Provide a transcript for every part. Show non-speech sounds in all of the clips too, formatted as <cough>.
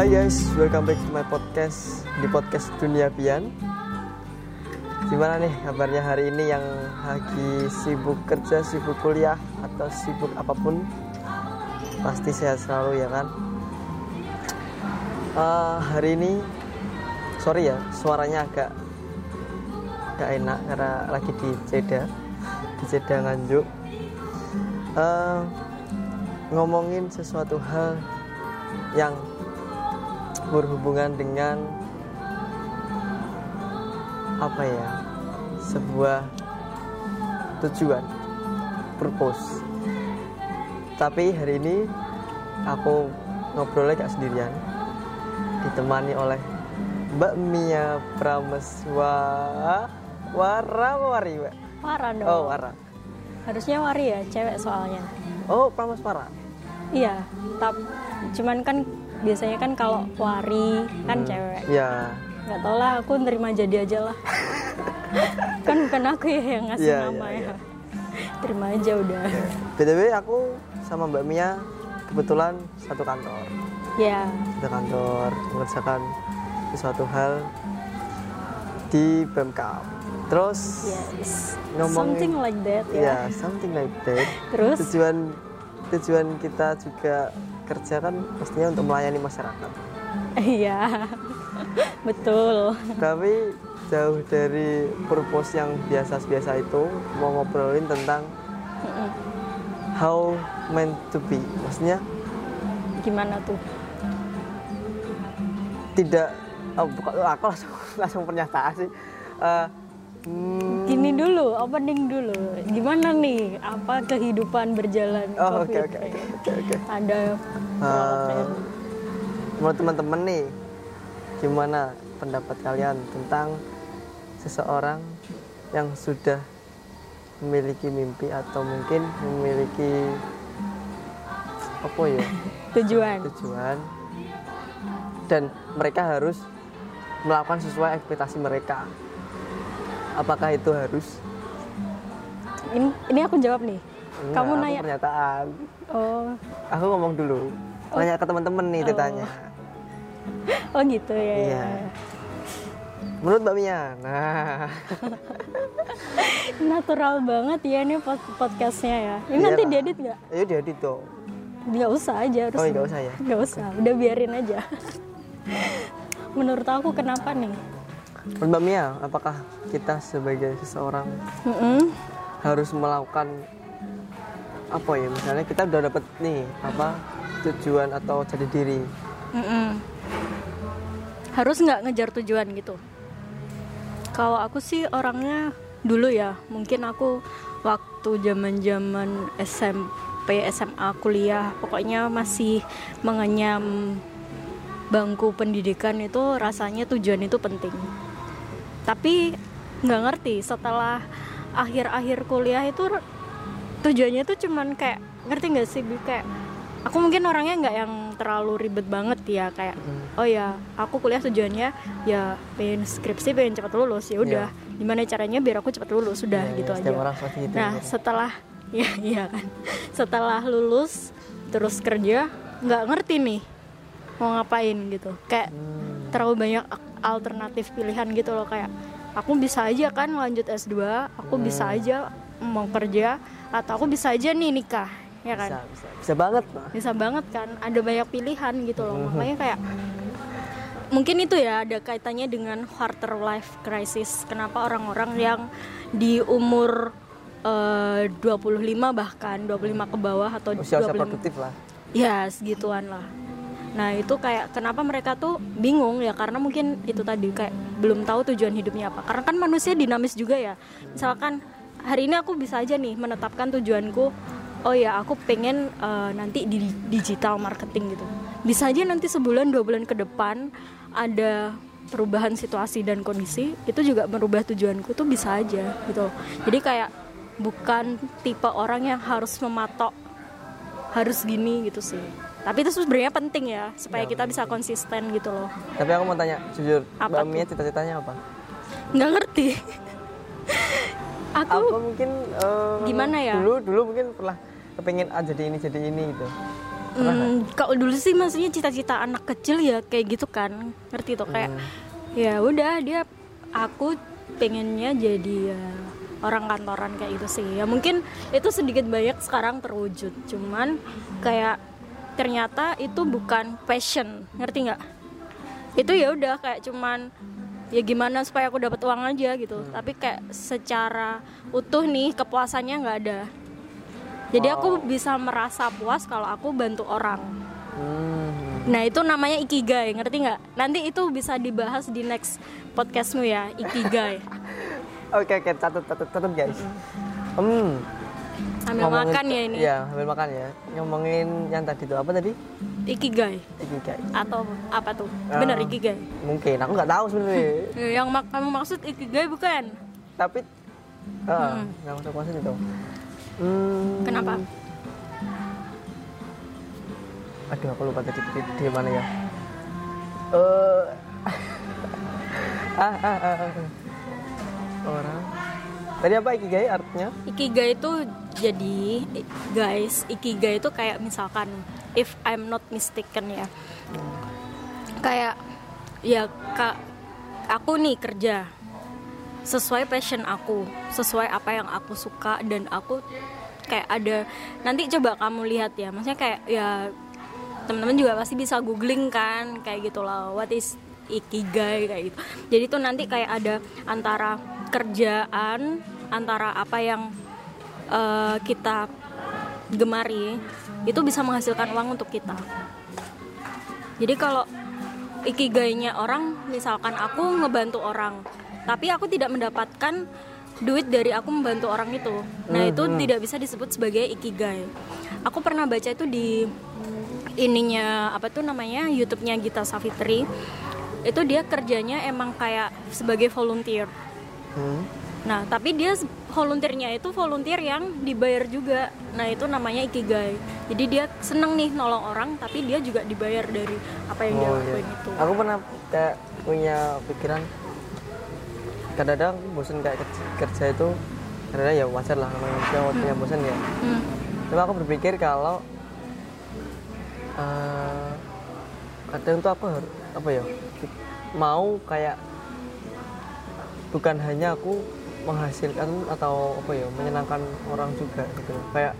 Hai guys, welcome back to my podcast di podcast Dunia Pian. Gimana nih kabarnya hari ini yang lagi sibuk kerja, sibuk kuliah atau sibuk apa pun? Pasti sehat selalu ya kan? Uh, hari ini, sorry ya, suaranya agak gak enak karena lagi di Jeddah, di Jeddah Nganjuk. Uh, ngomongin sesuatu hal yang berhubungan dengan apa ya sebuah tujuan purpose tapi hari ini aku ngobrolnya gak sendirian ditemani oleh Mbak Mia Prameswa Wara Wari Mbak Wara dong. Oh Wara Harusnya Wari ya, cewek soalnya. Oh Prameswara Iya, tap. Cuman kan biasanya kan kalau Wari kan cewek. Ya Gak tau lah, aku nerima jadi aja lah. <laughs> kan bukan aku ya yang ngasih Iya, nama iya, ya. Terima aja udah. BTW aku sama Mbak Mia kebetulan satu kantor Ya, satu kantor mengerjakan sesuatu hal di Pemkap terus yes. Ngomongin- Something like that ya ya. something like that Terus? tujuan tujuan kita juga kerja kan pastinya untuk melayani masyarakat Iya. Betul. tapi jauh dari purpose yang biasa-biasa itu mau ngobrolin tentang how meant to be maksudnya Gimana tuh? tidak oh, aku langsung <laughs> langsung pernyataan sih Eh, hmm, Gini dulu, opening dulu. Gimana nih? Apa kehidupan berjalan oh oke oke oke oke Ada Eh, menurut teman-teman nih gimana pendapat kalian tentang seseorang yang sudah memiliki mimpi atau mungkin memiliki apa ya tujuan. tujuan dan mereka harus melakukan sesuai ekspektasi mereka apakah itu harus Ini, ini aku jawab nih. Enggak, Kamu nanya. pernyataan Oh, aku ngomong dulu nanya ke teman-teman nih Oh. ditanya <laughs> oh gitu ya. Iya. menurut Mbak Mia nah <laughs> Natural banget ya ini pod- podcastnya ya. Ini Iyalah. nanti diedit nggak? ayo diedit dong Nggak usah aja harus. oh nggak usah ya Nggak usah. Udah biarin aja. <laughs> Menurut aku kenapa nih? menurut Mbak Mia apakah kita sebagai seseorang Mm-mm. harus melakukan apa ya misalnya kita udah dapet nih apa tujuan atau jadi diri Mm-mm. Harus nggak ngejar tujuan gitu? Kalau aku sih orangnya dulu ya, mungkin aku waktu zaman-zaman SMP, SMA, kuliah, pokoknya masih mengenyam bangku pendidikan itu rasanya tujuan itu penting. Tapi nggak ngerti setelah akhir-akhir kuliah itu tujuannya tuh cuman kayak ngerti nggak sih kayak aku mungkin orangnya nggak yang terlalu ribet banget ya kayak oh ya aku kuliah tujuannya ya pengen skripsi pengen cepat lulus ya udah. Gimana caranya biar aku cepat lulus? Sudah Ya, gitu ya, aja. orang seperti itu nah setelah <laughs> ya iya kan. Setelah lulus terus kerja nggak ngerti nih mau ngapain gitu. Kayak Hmm, terlalu banyak alternatif pilihan gitu loh kayak aku bisa aja kan lanjut S2 aku bisa aja mau kerja atau aku bisa aja nih nikah ya kan? Bisa bisa. Bisa banget bisa banget kan? Ada banyak pilihan gitu loh. Mhm. makanya kayak mungkin itu ya ada kaitannya dengan quarter life crisis. Kenapa orang-orang yang di umur eh, 25 bahkan 25 ke bawah atau usia usia 25 produktif lah. Ya segituan lah. Nah itu kayak kenapa mereka tuh bingung ya? Karena mungkin itu tadi kayak belum tahu tujuan hidupnya apa. Karena kan manusia dinamis juga ya. Misalkan hari ini aku bisa aja nih menetapkan tujuanku oh ya aku pengen eh, nanti di digital marketing gitu. Bisa aja nanti sebulan dua bulan ke depan ada perubahan situasi dan kondisi itu juga merubah tujuanku tuh bisa aja gitu. Jadi kayak bukan tipe orang yang harus mematok harus gini gitu sih. Tapi itu sebenarnya penting ya supaya kita bisa konsisten gitu loh. Tapi aku mau tanya jujur Apa Mbak Mia cita-citanya apa? Nggak ngerti aku apa mungkin eh, Gimana ya? dulu dulu mungkin pernah kepingin ah jadi ini jadi ini gitu. Pernah? Hmm, kalau dulu sih maksudnya cita-cita anak kecil ya kayak gitu kan. Ngerti tuh kayak Hmm. ya udah dia aku pengennya jadi ya, orang kantoran kayak gitu sih. Ya mungkin itu sedikit banyak sekarang terwujud. Cuman kayak ternyata itu bukan passion. Ngerti nggak? Itu ya udah kayak cuman ya gimana supaya aku dapat uang aja gitu tapi kayak secara utuh nih kepuasannya nggak ada jadi aku bisa merasa puas kalau aku bantu orang Hmm. Nah itu namanya ikigai, ngerti nggak? Nanti itu bisa dibahas di next podcastmu ya, ikigai. <laughs> Oke oke catat catat catat guys. Hmm. Sambil ngomongin- makan ya ini. Iya sambil makan ya. Ngomongin yang tadi itu apa tadi? Ikigai Ikigai. atau apa tuh? Ah. Bener ikigai. Mungkin aku nggak tahu sebenarnya. <laughs> Yang mak kamu maksud ikigai bukan? Tapi ah, nggak masuk maksud itu. Hmm. Kenapa? Aduh aku lupa tadi di, di mana ya. Eh. <laughs> ah, ah, ah, ah. Orang. Tadi apa ikigai artinya? Ikigai itu jadi guys, ikigai itu kayak misalkan if I'm not mistaken ya. Kayak ya kak aku nih kerja sesuai passion aku, sesuai apa yang aku suka dan aku kayak ada nanti coba kamu lihat ya. Maksudnya kayak ya teman-teman juga pasti bisa googling kan kayak gitu loh. What is ikigai kayak gitu. Jadi tuh nanti kayak ada antara kerjaan, antara apa yang eh, kita gemari itu bisa menghasilkan uang untuk kita. Jadi kalau ikigainya orang, misalkan aku ngebantu orang, tapi aku tidak mendapatkan duit dari aku membantu orang itu. Nah, itu tidak bisa disebut sebagai ikigai. Aku pernah baca itu di ininya apa tuh namanya YouTube-nya Gita Savitri. Itu dia kerjanya emang kayak sebagai volunteer. Hmm. Nah, tapi dia volunteernya itu volunteer yang dibayar juga. Nah, itu namanya ikigai. Jadi dia seneng nih nolong orang, tapi dia juga dibayar dari apa yang dia Oh, iya. itu. Aku pernah kayak punya pikiran kadang-kadang bosan kayak kerja, kerja itu kadang ya wajar lah namanya manusia punya bosan ya. Hmm. Cuma aku berpikir kalau eh, kadang tuh aku harus apa ya mau kayak bukan hanya aku menghasilkan atau apa ya menyenangkan orang juga gitu kayak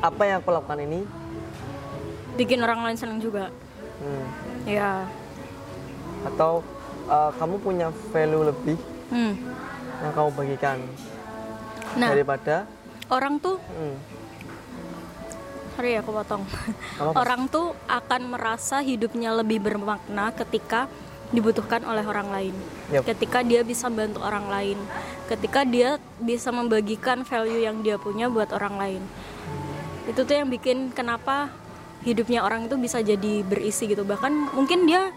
apa yang aku lakukan ini Bikin orang lain seneng juga. hmm, Ya. atau eh, kamu punya value lebih Hmm. yang kamu bagikan Nah, daripada orang tuh hmm, sorry ya aku potong. orang tuh akan merasa hidupnya lebih bermakna ketika dibutuhkan oleh orang lain. Yap. Ketika dia bisa bantu orang lain, ketika dia bisa membagikan value yang dia punya buat orang lain. Itu tuh yang bikin kenapa hidupnya orang itu bisa jadi berisi gitu. Bahkan mungkin dia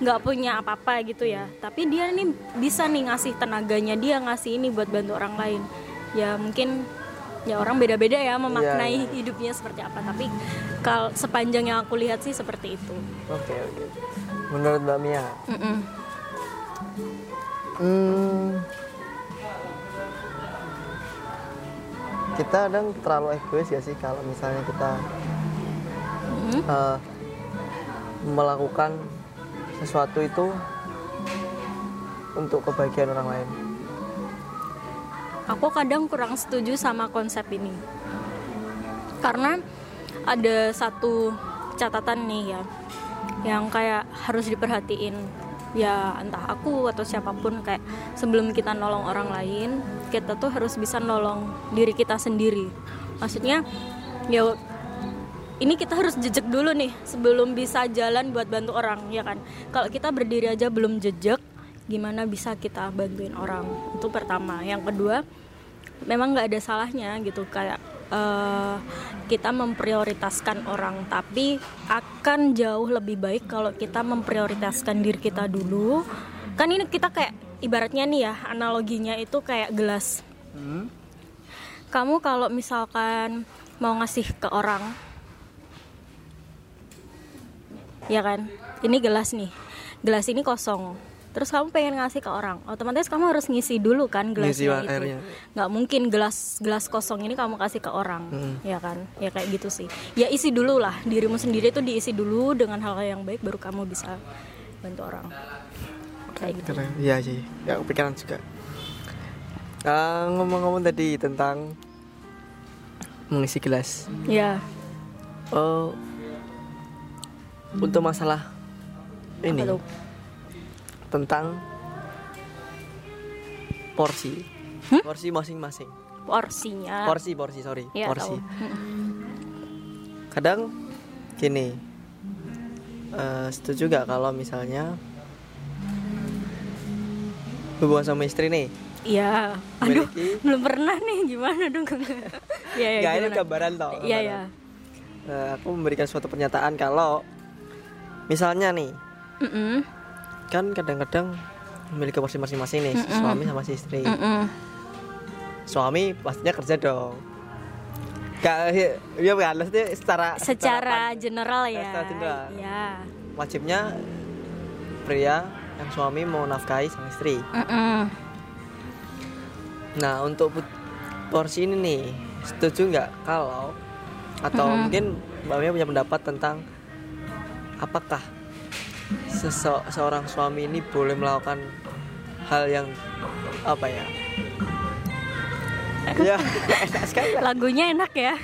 nggak punya apa-apa gitu ya, tapi dia nih bisa nih ngasih tenaganya dia ngasih ini buat bantu orang lain. Ya mungkin ya orang beda-beda ya memaknai Iya, iya. hidupnya seperti apa. Tapi kalau sepanjang yang aku lihat sih seperti itu. oke oke menurut mbak Mia Mm-mm. Hmm. Kita kadang terlalu egois ya sih kalau misalnya kita Mhm. eh, melakukan sesuatu itu untuk kebahagiaan orang lain. Aku kadang kurang setuju sama konsep ini. Karena ada satu catatan nih ya yang kayak harus diperhatiin. Ya entah aku atau siapa pun kayak sebelum kita nolong orang lain kita tuh harus bisa nolong diri kita sendiri. Maksudnya ya ini kita harus jejak dulu nih sebelum bisa jalan buat bantu orang ya kan? Kalau kita berdiri aja belum jejak gimana bisa kita bantuin orang. Itu pertama. Yang kedua memang nggak ada salahnya gitu. Kayak eh, kita memprioritaskan orang. Tapi akan jauh lebih baik kalau kita memprioritaskan diri kita dulu. Kan ini kita kayak ibaratnya nih ya analoginya itu kayak gelas. Kamu kalau misalkan mau ngasih ke orang ya kan? Ini gelas nih. Gelas ini kosong terus kamu pengen ngasih ke orang otomatis kamu harus ngisi dulu kan Ngisi gelasnya itu airnya. nggak mungkin gelas gelas kosong ini kamu kasih ke orang Hmm. ya kan ya kayak gitu sih ya isi dulu lah dirimu sendiri tuh diisi dulu dengan hal yang baik baru kamu bisa bantu orang kayak gitu. Iya sih, ya kepikiran juga. Ah, ngomong-ngomong tadi tentang mengisi gelas. ya Oh, untuk masalah ini Apa tuh? Tentang porsi, Hmm? porsi masing-masing. porsinya Porsi, porsi, sorry, ya porsi. tahu. Mm-mm. Kadang gini, eh, setuju gak kalau misalnya hubungan sama istri nih, Iya, aduh, belum pernah nih gimana dong? <laughs> Iya, ya, Nggak, ini gambaran toh, Iya, gambaran. ya. Eh, aku memberikan suatu pernyataan kalau misalnya nih Mm-mm. Kan kadang-kadang memiliki porsi masing-masing nih Mm-mm. suami sama si istri Mm-mm. suami pastinya kerja dong Gak, ya kan maksudnya secara Secara pan- general ya. Secara general. Iya. wajibnya pria yang suami mau nafkahi sang istri Mm-mm. nah untuk porsi ini nih setuju nggak kalau atau Mm-mm. mungkin mbak Mia punya pendapat tentang apakah sese- seorang suami ini boleh melakukan hal yang apa ya ya <laughs> enak sekali lah. Lagunya enak ya.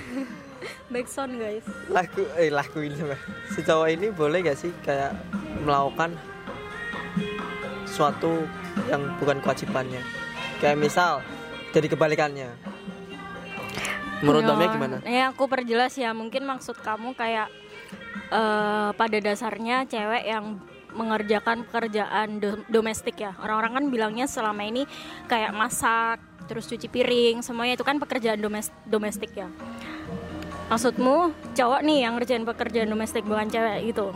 Backsound guys. lagu eh lagu ini Mbak. si cowok ini boleh gak sih kayak melakukan suatu yang bukan kewajibannya kayak misal jadi kebalikannya menurut Ya, gimana Ya aku perjelas ya. Mungkin maksud kamu kayak eh, pada dasarnya cewek yang mengerjakan pekerjaan do- domestik ya. Orang-orang kan bilangnya selama ini kayak masak, terus cuci piring, semuanya itu kan pekerjaan domes- domestik ya. Maksudmu cowok nih yang ngerjain pekerjaan domestik bukan cewek gitu?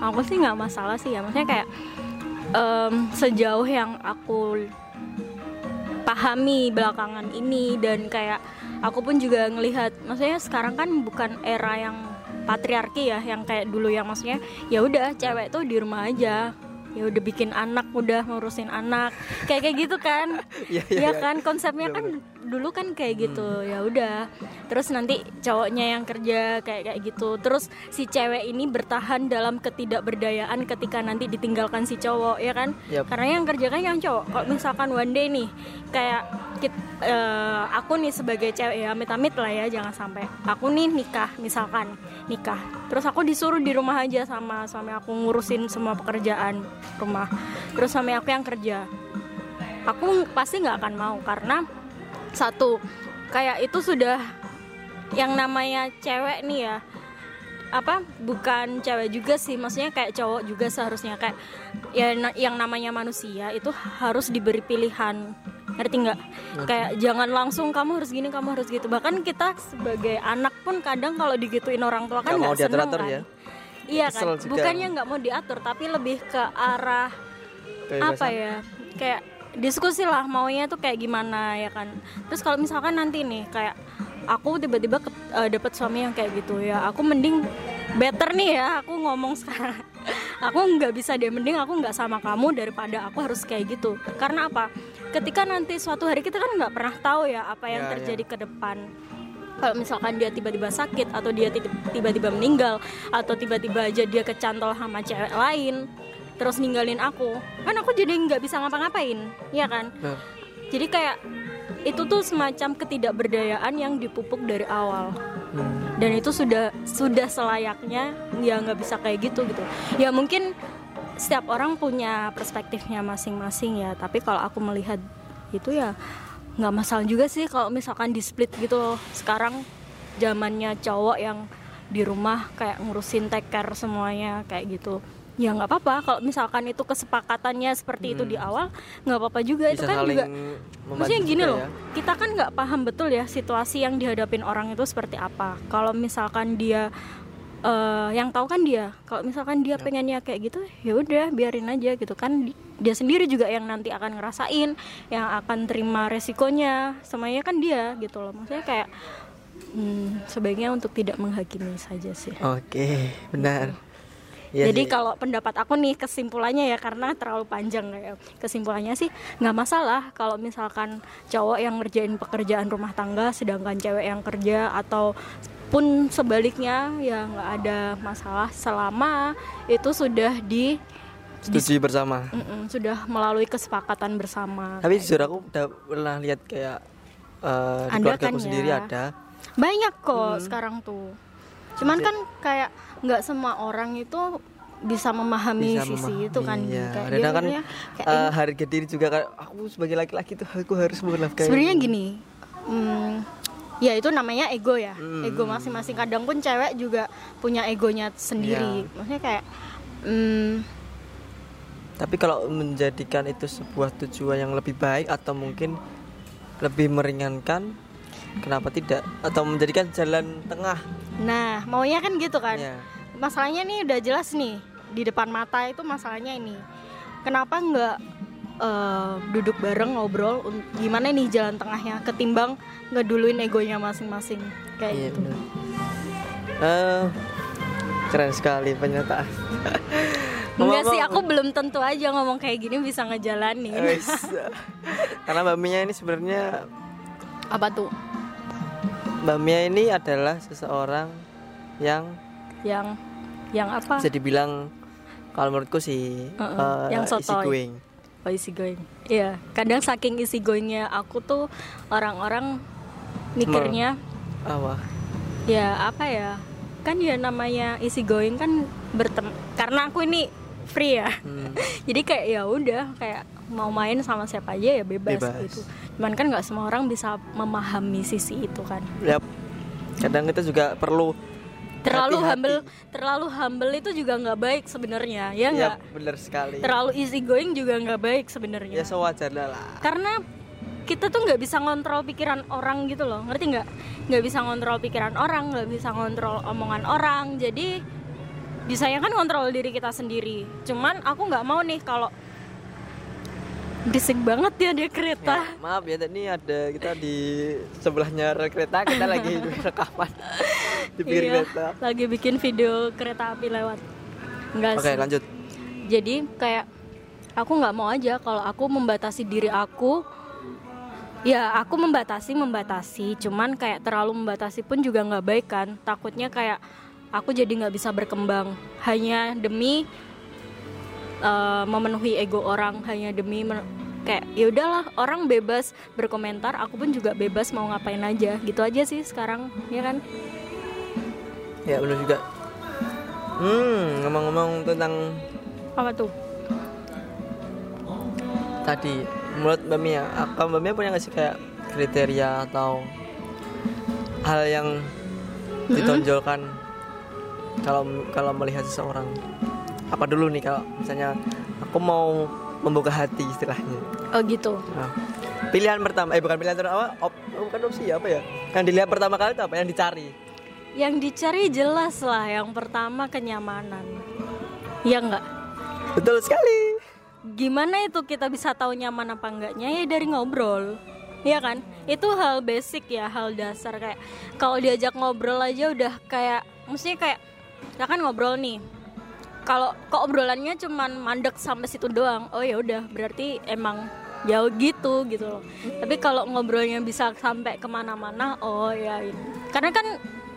Aku sih nggak masalah sih ya. Maksudnya kayak em, sejauh yang aku pahami belakangan ini dan kayak aku pun juga ngelihat maksudnya sekarang kan bukan era yang patriarki ya yang kayak dulu yang maksudnya ya udah cewek tuh di rumah aja. Ya udah bikin anak udah ngurusin anak. Kayak kayak gitu kan. <laughs> Iya, ya iya. kan konsepnya kan dulu kan kayak gitu ya udah. Terus nanti cowoknya yang kerja kayak kayak gitu. Terus si cewek ini bertahan dalam ketidakberdayaan ketika nanti ditinggalkan si cowok ya kan? Yap. karena yang kerja kan yang cowok. Kalau misalkan one day nih kayak kit- eh, aku nih sebagai cewek ya amit-amit lah ya jangan sampai aku nih nikah misalkan nikah. Terus aku disuruh di rumah aja sama suami aku ngurusin semua pekerjaan rumah. Terus suami aku yang kerja. Aku pasti nggak akan mau karena satu. Kayak itu sudah yang namanya cewek nih ya. Apa? Bukan cewek juga sih maksudnya kayak cowok juga seharusnya. Kayak ya na- yang namanya manusia itu harus diberi pilihan. Ngerti nggak? Kayak jangan langsung kamu harus gini kamu harus gitu. Bahkan kita sebagai anak pun kadang kalau digituin orang tua kan Nggak seneng diatur-atur kan ya? iya kan? bukannya nggak mau diatur tapi lebih ke arah apa Kebebasan. ya? Kayak diskusi lah maunya tuh kayak gimana ya kan? Terus kalau misalkan nanti nih kayak aku tiba-tiba ke- eh, dapet suami yang kayak gitu ya aku mending better nih ya aku ngomong sekarang. <laughs> Aku nggak bisa deh mending aku nggak sama kamu daripada aku harus kayak gitu. Karena apa? Ketika nanti suatu hari kita kan nggak pernah tahu ya apa yang Ya, ya. terjadi ke depan. Kalau misalkan dia tiba-tiba sakit atau dia ti- tiba-tiba meninggal atau tiba-tiba aja dia kecantol sama cewek lain terus ninggalin aku. Kan aku jadi nggak bisa ngapa-ngapain ya kan? Nah, jadi kayak itu tuh semacam ketidakberdayaan yang dipupuk dari awal. Hmm. dan itu sudah sudah selayaknya ya nggak bisa kayak gitu gitu. Ya mungkin setiap orang punya perspektifnya masing-masing ya. Tapi kalau aku melihat itu ya nggak masalah juga sih kalau misalkan di split gitu loh. Sekarang zamannya cowok yang di rumah kayak ngurusin take care semuanya kayak gitu ya nggak apa-apa kalau misalkan itu kesepakatannya seperti itu di awal nggak apa-apa juga itu bisa kan saling juga Maksudnya gini loh, ya. kita kan nggak paham betul ya situasi yang dihadapin orang itu seperti apa. Kalau misalkan dia eh, yang tahu kan dia, kalau misalkan dia pengennya kayak gitu, ya udah biarin aja gitu kan. Di- Dia sendiri juga yang nanti akan ngerasain, yang akan terima resikonya, semuanya kan dia gitu loh. Maksudnya kayak hmm, sebaiknya untuk tidak menghakimi saja sih. oke benar Iya Jadi kalau pendapat aku nih kesimpulannya ya karena terlalu panjang kayak kesimpulannya sih nggak masalah kalau misalkan cowok yang ngerjain pekerjaan rumah tangga sedangkan cewek yang kerja atau pun sebaliknya ya nggak ada masalah selama itu sudah di Setuju bersama. Mm-mm, sudah melalui kesepakatan bersama. Tapi jujur aku udah pernah lihat kayak eh, di keluarga kan aku ya? sendiri ada. Banyak kok Hmm. sekarang tuh. Cuman kan kayak nggak semua orang itu bisa memahami Bisa sisi memahami, itu kan. ya. Kayak dia kan kayak eh, ini. harga diri juga kan aku sebagai laki-laki tuh aku harus menafkahi. Sebenarnya gini, hmm, ya itu namanya ego ya. Hmm. Ego masing-masing. Kadang pun cewek juga punya egonya sendiri. Iya. Maksudnya kayak hmm, Tapi kalau menjadikan itu sebuah tujuan yang lebih baik atau mungkin lebih meringankan, kenapa tidak? Atau menjadikan jalan tengah? nah maunya kan gitu kan. Ya. masalahnya nih udah jelas nih di depan mata itu masalahnya ini kenapa nggak eh, duduk bareng ngobrol gimana nih jalan tengahnya ketimbang ngeduluin egonya masing-masing kayak Iya, gitu. Eh, keren sekali pernyataan. <laughs> enggak sih aku belum tentu aja ngomong kayak gini bisa ngejalanin. <laughs> Karena Mbak Mia ini sebenarnya apa tuh Mbak Mia ini adalah seseorang yang yang yang apa? bisa dibilang kalau menurutku sih Uh-uh, eh, yang easy going. oh easy going. Iya kadang saking easy goingnya aku tuh orang-orang mikirnya Apa? ya apa ya? Kan ya namanya easy going kan bertem karena aku ini free ya Hmm. <laughs> jadi kayak ya udah kayak mau main sama siapa aja ya bebas, Bebas. gitu cuman kan nggak semua orang bisa memahami sisi itu kan Yap. Kadang kita juga perlu terlalu hati-hati. humble terlalu humble itu juga nggak baik sebenarnya ya nggak benar sekali. terlalu easy going juga nggak baik Ya sebenarnya sewajarnya lah. karena kita tuh nggak bisa ngontrol pikiran orang gitu loh ngerti nggak nggak bisa ngontrol pikiran orang nggak bisa ngontrol omongan orang jadi bisanya kan ngontrol diri kita sendiri. Cuman aku nggak mau nih kalau berisik banget ya dia kereta. Ya, maaf ya tadi ada kita di sebelahnya kereta kita lagi <laughs> rekaman. Di pinggir Iya, kereta. lagi bikin video kereta api lewat. Enggak Oke sih. lanjut. jadi kayak aku nggak mau aja kalau aku membatasi diri aku. Ya aku membatasi membatasi. Cuman kayak terlalu membatasi pun juga nggak baik kan. Takutnya kayak aku jadi nggak bisa berkembang. Hanya demi eh, memenuhi ego orang. Hanya demi kayak ya udahlah orang bebas berkomentar aku pun juga bebas mau ngapain aja. Gitu aja sih sekarang ya kan? Ya benar juga. Hmm ngomong-ngomong tentang apa tuh? Tadi menurut Mbak Mia, kalau Mbak Mia punya nggak sih kayak kriteria atau hal yang ditonjolkan kalau kalau melihat seseorang apa dulu nih kalau misalnya aku mau membuka hati istilahnya? Oh gitu. Nah, pilihan pertama eh bukan pilihan pertama op, oh, bukan opsi apa ya? Yang dilihat pertama kali itu apa? Yang dicari? Yang dicari jelas lah Yang pertama kenyamanan. Ya enggak? betul sekali. Gimana itu kita bisa tahu nyaman apa enggaknya? Ya dari ngobrol. Iya kan? Itu hal basic ya Hal dasar. Kayak Kalau diajak ngobrol aja udah kayak Maksudnya kayak Ya kan ngobrol nih. Kalau kok obrolannya cuman mandek sampai situ doang. Oh ya udah berarti emang jauh gitu gitu loh. Tapi kalau ngobrolnya bisa sampai ke mana-mana oh ya ini. Karena kan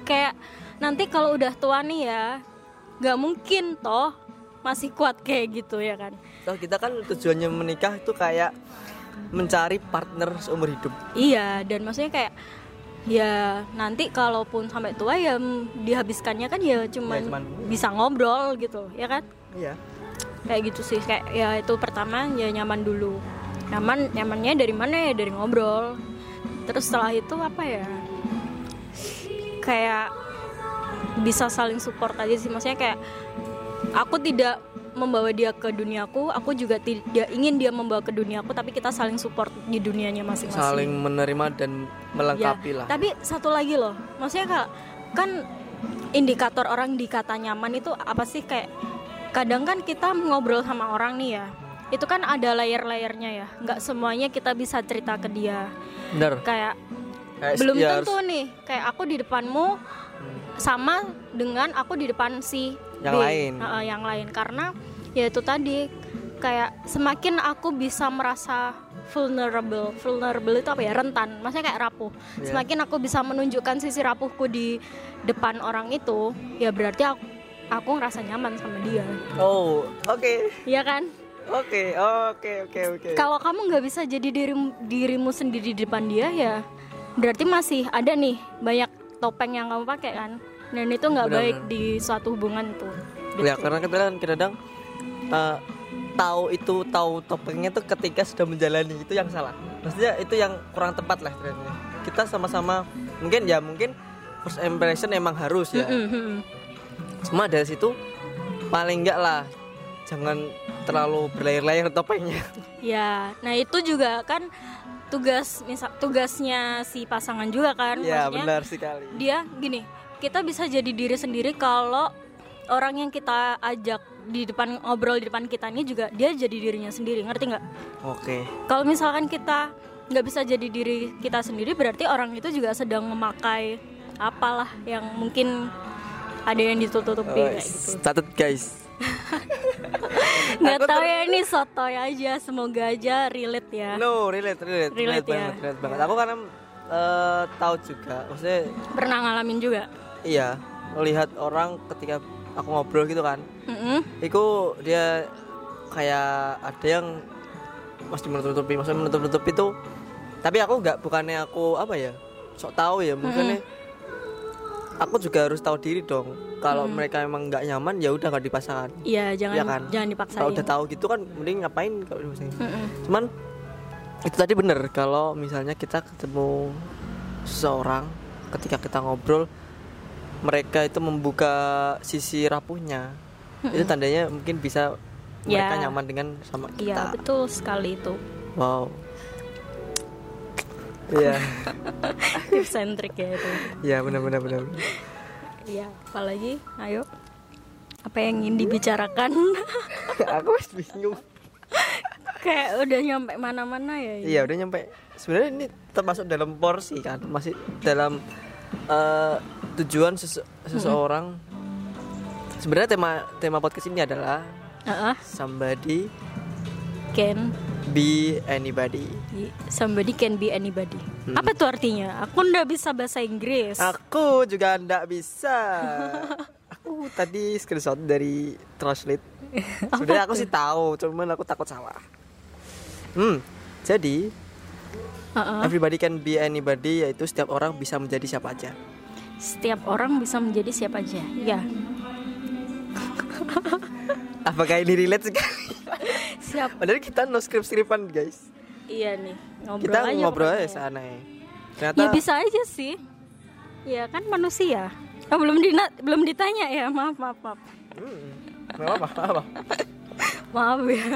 kayak nanti kalau udah tua nih ya nggak mungkin toh masih kuat kayak gitu ya kan? Toh kita kan tujuannya menikah itu kayak mencari partner seumur hidup. Iya dan maksudnya kayak ya nanti kalaupun sampai tua ya mm, dihabiskannya kan ya cuman, Ya, cuman- bisa ngobrol gitu ya kan? Iya. Kayak gitu sih kayak ya itu pertama ya nyaman dulu. Nyaman nyamannya dari mana ya? Dari ngobrol. Terus setelah itu apa ya? Kayak bisa saling support aja sih maksudnya kayak aku tidak membawa dia ke duniaku aku juga tidak ingin dia membawa ke duniaku tapi kita saling support di dunianya masing-masing. Saling menerima dan melengkapi lah. Ya, Tapi satu lagi loh, maksudnya kak kan indikator orang dikata nyaman itu apa sih? Kayak kadang kan kita ngobrol sama orang nih ya, itu kan ada layer-layernya ya, nggak semuanya kita bisa cerita ke dia. bener Kayak Kayak belum ya tentu nih, kayak aku di depanmu sama dengan aku di depan si Yang B. lain. Heeh, yang lain karena ya itu tadi kayak semakin aku bisa merasa vulnerable vulnerable itu apa ya rentan maksudnya kayak rapuh Iya. semakin aku bisa menunjukkan sisi rapuhku di depan orang itu ya berarti aku aku ngerasa nyaman sama dia Oh, oke. Iya kan Oke, oke, oke, oke. kalau kamu nggak bisa jadi dirimu, dirimu sendiri di depan dia ya berarti masih ada nih banyak topeng yang kamu pakai kan dan itu nggak baik di suatu hubungan tuh Ya, Gitu. karena kita kan kadang eh, tahu itu tahu topengnya tuh ketika sudah menjalani itu yang salah. Maksudnya itu yang kurang tepat lah sebenarnya. Kita sama-sama mungkin ya mungkin first impression emang harus ya. Mm. Cuma dari situ paling enggak lah jangan terlalu berlayar-layar topengnya. ya nah itu juga kan tugas misal tugasnya si pasangan juga kan ya, maksudnya benar sekali. dia gini kita bisa jadi diri sendiri kalau orang yang kita ajak di depan ngobrol di depan kita ini juga dia jadi dirinya sendiri ngerti nggak Oke. kalau misalkan kita nggak bisa jadi diri kita sendiri berarti orang itu juga sedang memakai apalah yang mungkin ada yang ditutupi Oh, kayak gitu Catat guys. <laughs> nggak tahu ya ini sotoy aja semoga aja relate ya No, relate, relate, Relate ya. banget, relate banget. Aku karena eh, tahu juga, maksudnya pernah ngalamin juga iya melihat orang ketika aku ngobrol gitu kan, Mm-mm. itu dia kayak ada yang masih menutup-nutupi, maksudnya menutup-nutupi itu. Tapi aku nggak, bukannya aku apa ya, sok tahu ya, mungkin aku juga harus tahu diri dong. Kalau mereka emang nggak nyaman, ya udah nggak dipaksakan. Iya jangan Iya kan? jangan dipaksain Kalau udah tahu gitu kan, mending ngapain kalau dipaksain. Mm-mm. cuman itu tadi bener kalau misalnya kita ketemu seseorang ketika kita ngobrol mereka itu membuka sisi rapuhnya itu tandanya mungkin bisa mereka Ya. nyaman dengan sama iya kita betul sekali itu wow iya. <laughs> Tips centric ya itu. Iya benar benar iya apalagi ayo. Apa yang ingin dibicarakan? <laughs> Aku masih bingung. Kayak udah nyampe mana-mana ya ini. iya udah nyampe. Sebenarnya ini termasuk dalam porsi kan masih dalam eh, tujuan sese- seseorang. Sebenarnya tema tema podcast ini adalah Heeh, somebody can be anybody. Somebody can be anybody. Apa tuh artinya? Aku ndak bisa bahasa Inggris. Aku juga ndak bisa. <laughs> Aku tadi screenshot dari translate. <laughs> Sebenarnya aku sih tahu cuman aku takut salah. Hmm jadi Heeh. everybody can be anybody yaitu setiap orang bisa menjadi siapa aja. Setiap orang bisa menjadi siapa aja ya <laughs> apakah ini relate sekali? Siap. Padahal kita no script scriptan guys. Iya nih ngobrol kita aja ngobrol aja sana ya. Ternyata ya bisa aja sih. Ya kan manusia. Oh, belum dina, belum ditanya ya. Maaf maaf maaf. Hmm, apa nggak apa maaf ya.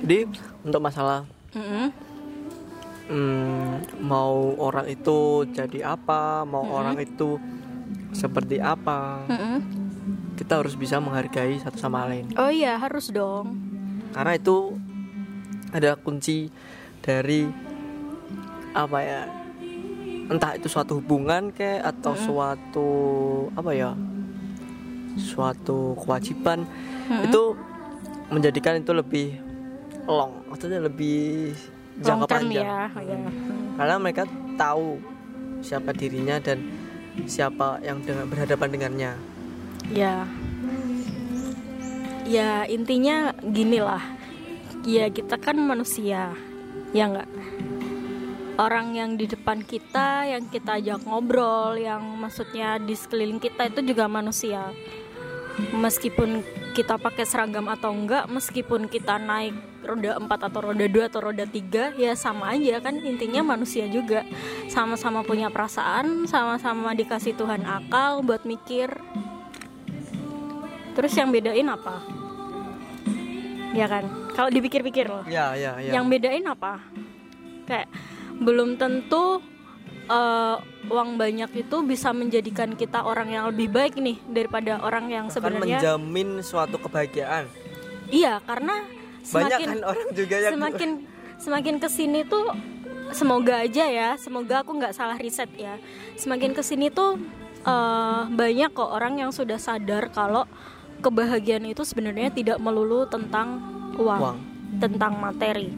Jadi untuk masalah Mm-mm. hmm, mau orang itu jadi apa, mau orang itu seperti apa, Mm-mm. kita harus bisa menghargai satu sama lain. oh iya harus dong Karena itu ada kunci dari apa ya? Entah itu suatu hubungan kayak atau suatu apa ya? Suatu kewajiban itu menjadikan itu lebih long, maksudnya lebih jangka panjang ya ya karena mereka tahu siapa dirinya dan siapa yang dengan berhadapan dengannya? Ya. Ya intinya gini lah. Ya kita kan manusia ya nggak? Orang yang di depan kita yang kita ajak ngobrol yang maksudnya di sekeliling kita itu juga manusia. Meskipun kita pakai seragam atau enggak meskipun kita naik roda 4 atau roda 2 atau roda 3 ya sama aja kan intinya manusia juga. Sama-sama punya perasaan sama-sama dikasih Tuhan akal buat mikir. Terus yang bedain apa? Ya kan? Kalau dipikir-pikir loh. Ya ya ya. Yang bedain apa? Kayak belum tentu eh, uang banyak itu bisa menjadikan kita orang yang lebih baik nih daripada orang yang akan sebenarnya. menjamin suatu kebahagiaan. Iya karena banyak semakin kan orang juga yang semakin semakin ke sini tuh semoga aja ya semoga aku nggak salah riset ya. Semakin ke sini tuh eh, banyak kok orang yang sudah sadar kalau kebahagiaan itu sebenarnya tidak melulu tentang uang, Uang. tentang materi.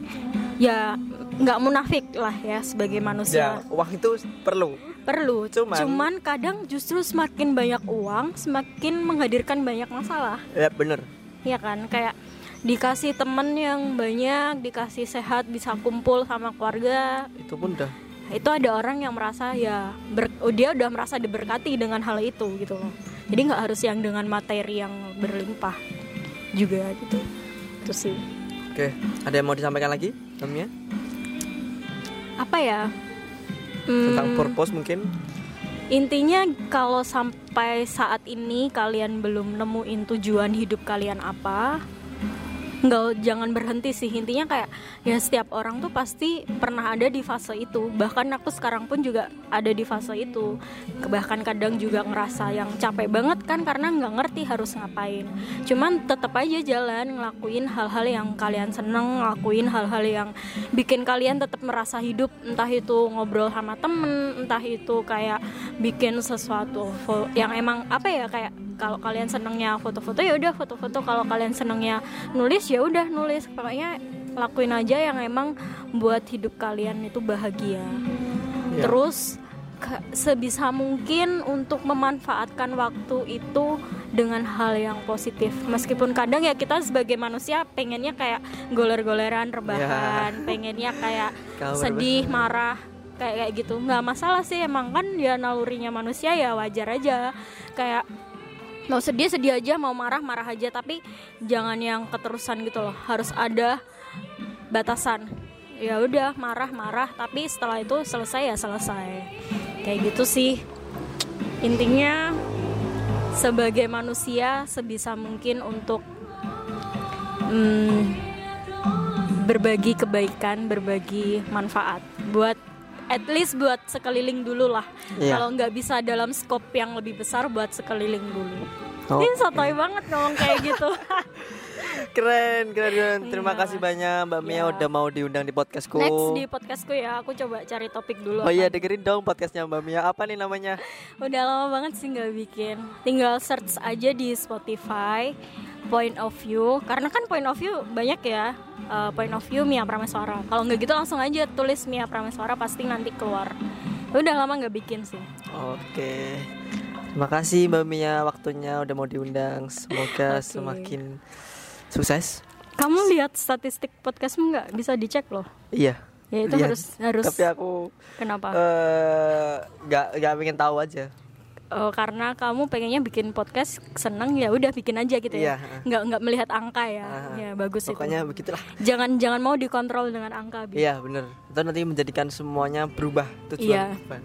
Ya nggak munafik lah ya sebagai ya manusia. Uang itu perlu. Perlu. Cuman- cuman kadang justru semakin banyak uang semakin menghadirkan banyak masalah. Ya bener. Ya kan? Kayak dikasih temen yang banyak dikasih sehat bisa kumpul sama keluarga. Itu pun udah. Itu ada orang yang merasa ya ber- oh, dia udah merasa diberkati dengan hal itu gitu loh. Jadi nggak harus yang dengan materi yang berlimpah juga gitu. Itu sih. Oke ada yang mau disampaikan lagi? Namanya apa ya? Tentang Hmm, purpose mungkin? Intinya kalau sampai saat ini kalian belum nemuin tujuan hidup kalian apa nggak jangan berhenti sih. Intinya kayak ya setiap orang tuh pasti pernah ada di fase itu. Bahkan aku sekarang pun juga ada di fase itu. Bahkan kadang juga ngerasa yang capek banget kan karena nggak ngerti harus ngapain. Cuman tetap aja jalan ngelakuin hal-hal yang kalian seneng ngelakuin hal-hal yang bikin kalian tetap merasa hidup. Entah itu ngobrol sama temen entah itu kayak bikin sesuatu yang emang apa ya kayak kalau kalian senengnya foto-foto ya udah foto-foto. Kalau kalian senengnya nulis ya udah nulis. Pokoknya lakuin aja yang emang buat hidup kalian itu bahagia. Ya. terus sebisa mungkin untuk memanfaatkan waktu itu dengan hal yang positif. Meskipun kadang ya kita sebagai manusia pengennya kayak goler-goleran rebahan. Pengennya kayak <laughs> Kamu sedih marah kayak kayak gitu. Nggak masalah sih emang kan ya nalurinya manusia ya wajar aja. Kayak mau sedih sedih aja mau marah marah aja tapi jangan yang keterusan gitu loh. Harus ada batasan. Ya udah marah marah tapi setelah itu selesai ya selesai. Kayak gitu sih. Intinya sebagai manusia sebisa mungkin untuk mm, berbagi kebaikan berbagi manfaat buat at least buat sekeliling dulu lah. Iya. kalau nggak bisa dalam skop yang lebih besar buat sekeliling dulu. Oh, ini sotoy banget ngomong kayak gitu. <laughs> Keren keren keren. Terima Iya. kasih banyak mbak Mia Iya. udah mau diundang di podcastku. Next di podcastku ya aku coba cari topik dulu oh iya dengerin dong podcastnya mbak Mia. Apa nih namanya? Udah lama banget sih nggak bikin. Tinggal search aja di Spotify point of view karena kan point of view banyak ya Uh, point of view Mia Prameswara kalau nggak gitu langsung aja tulis Mia Prameswara pasti nanti keluar udah lama nggak bikin sih Oke. Terima kasih Mbak Mia waktunya udah mau diundang. Semoga Oke. semakin sukses. kamu lihat statistik podcastmu nggak bisa dicek loh Iya. ya itu Lihat. harus harus Tapi aku kenapa eh nggak nggak pengen tahu aja. Oh, karena kamu pengennya bikin podcast seneng ya udah bikin aja gitu Iya. ya nggak nggak melihat angka ya Ah, ya bagus Pokoknya itu begitulah. jangan jangan mau dikontrol dengan angka. Iya bener. Itu nanti menjadikan semuanya berubah tujuan. Iya.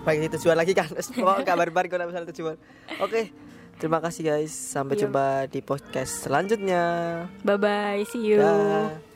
Baik tujuan lagi kan. Oh kabar baru kalau misalnya tujuan. Oke. Terima kasih guys. Sampai Iya. jumpa di podcast selanjutnya. bye bye see you Dah.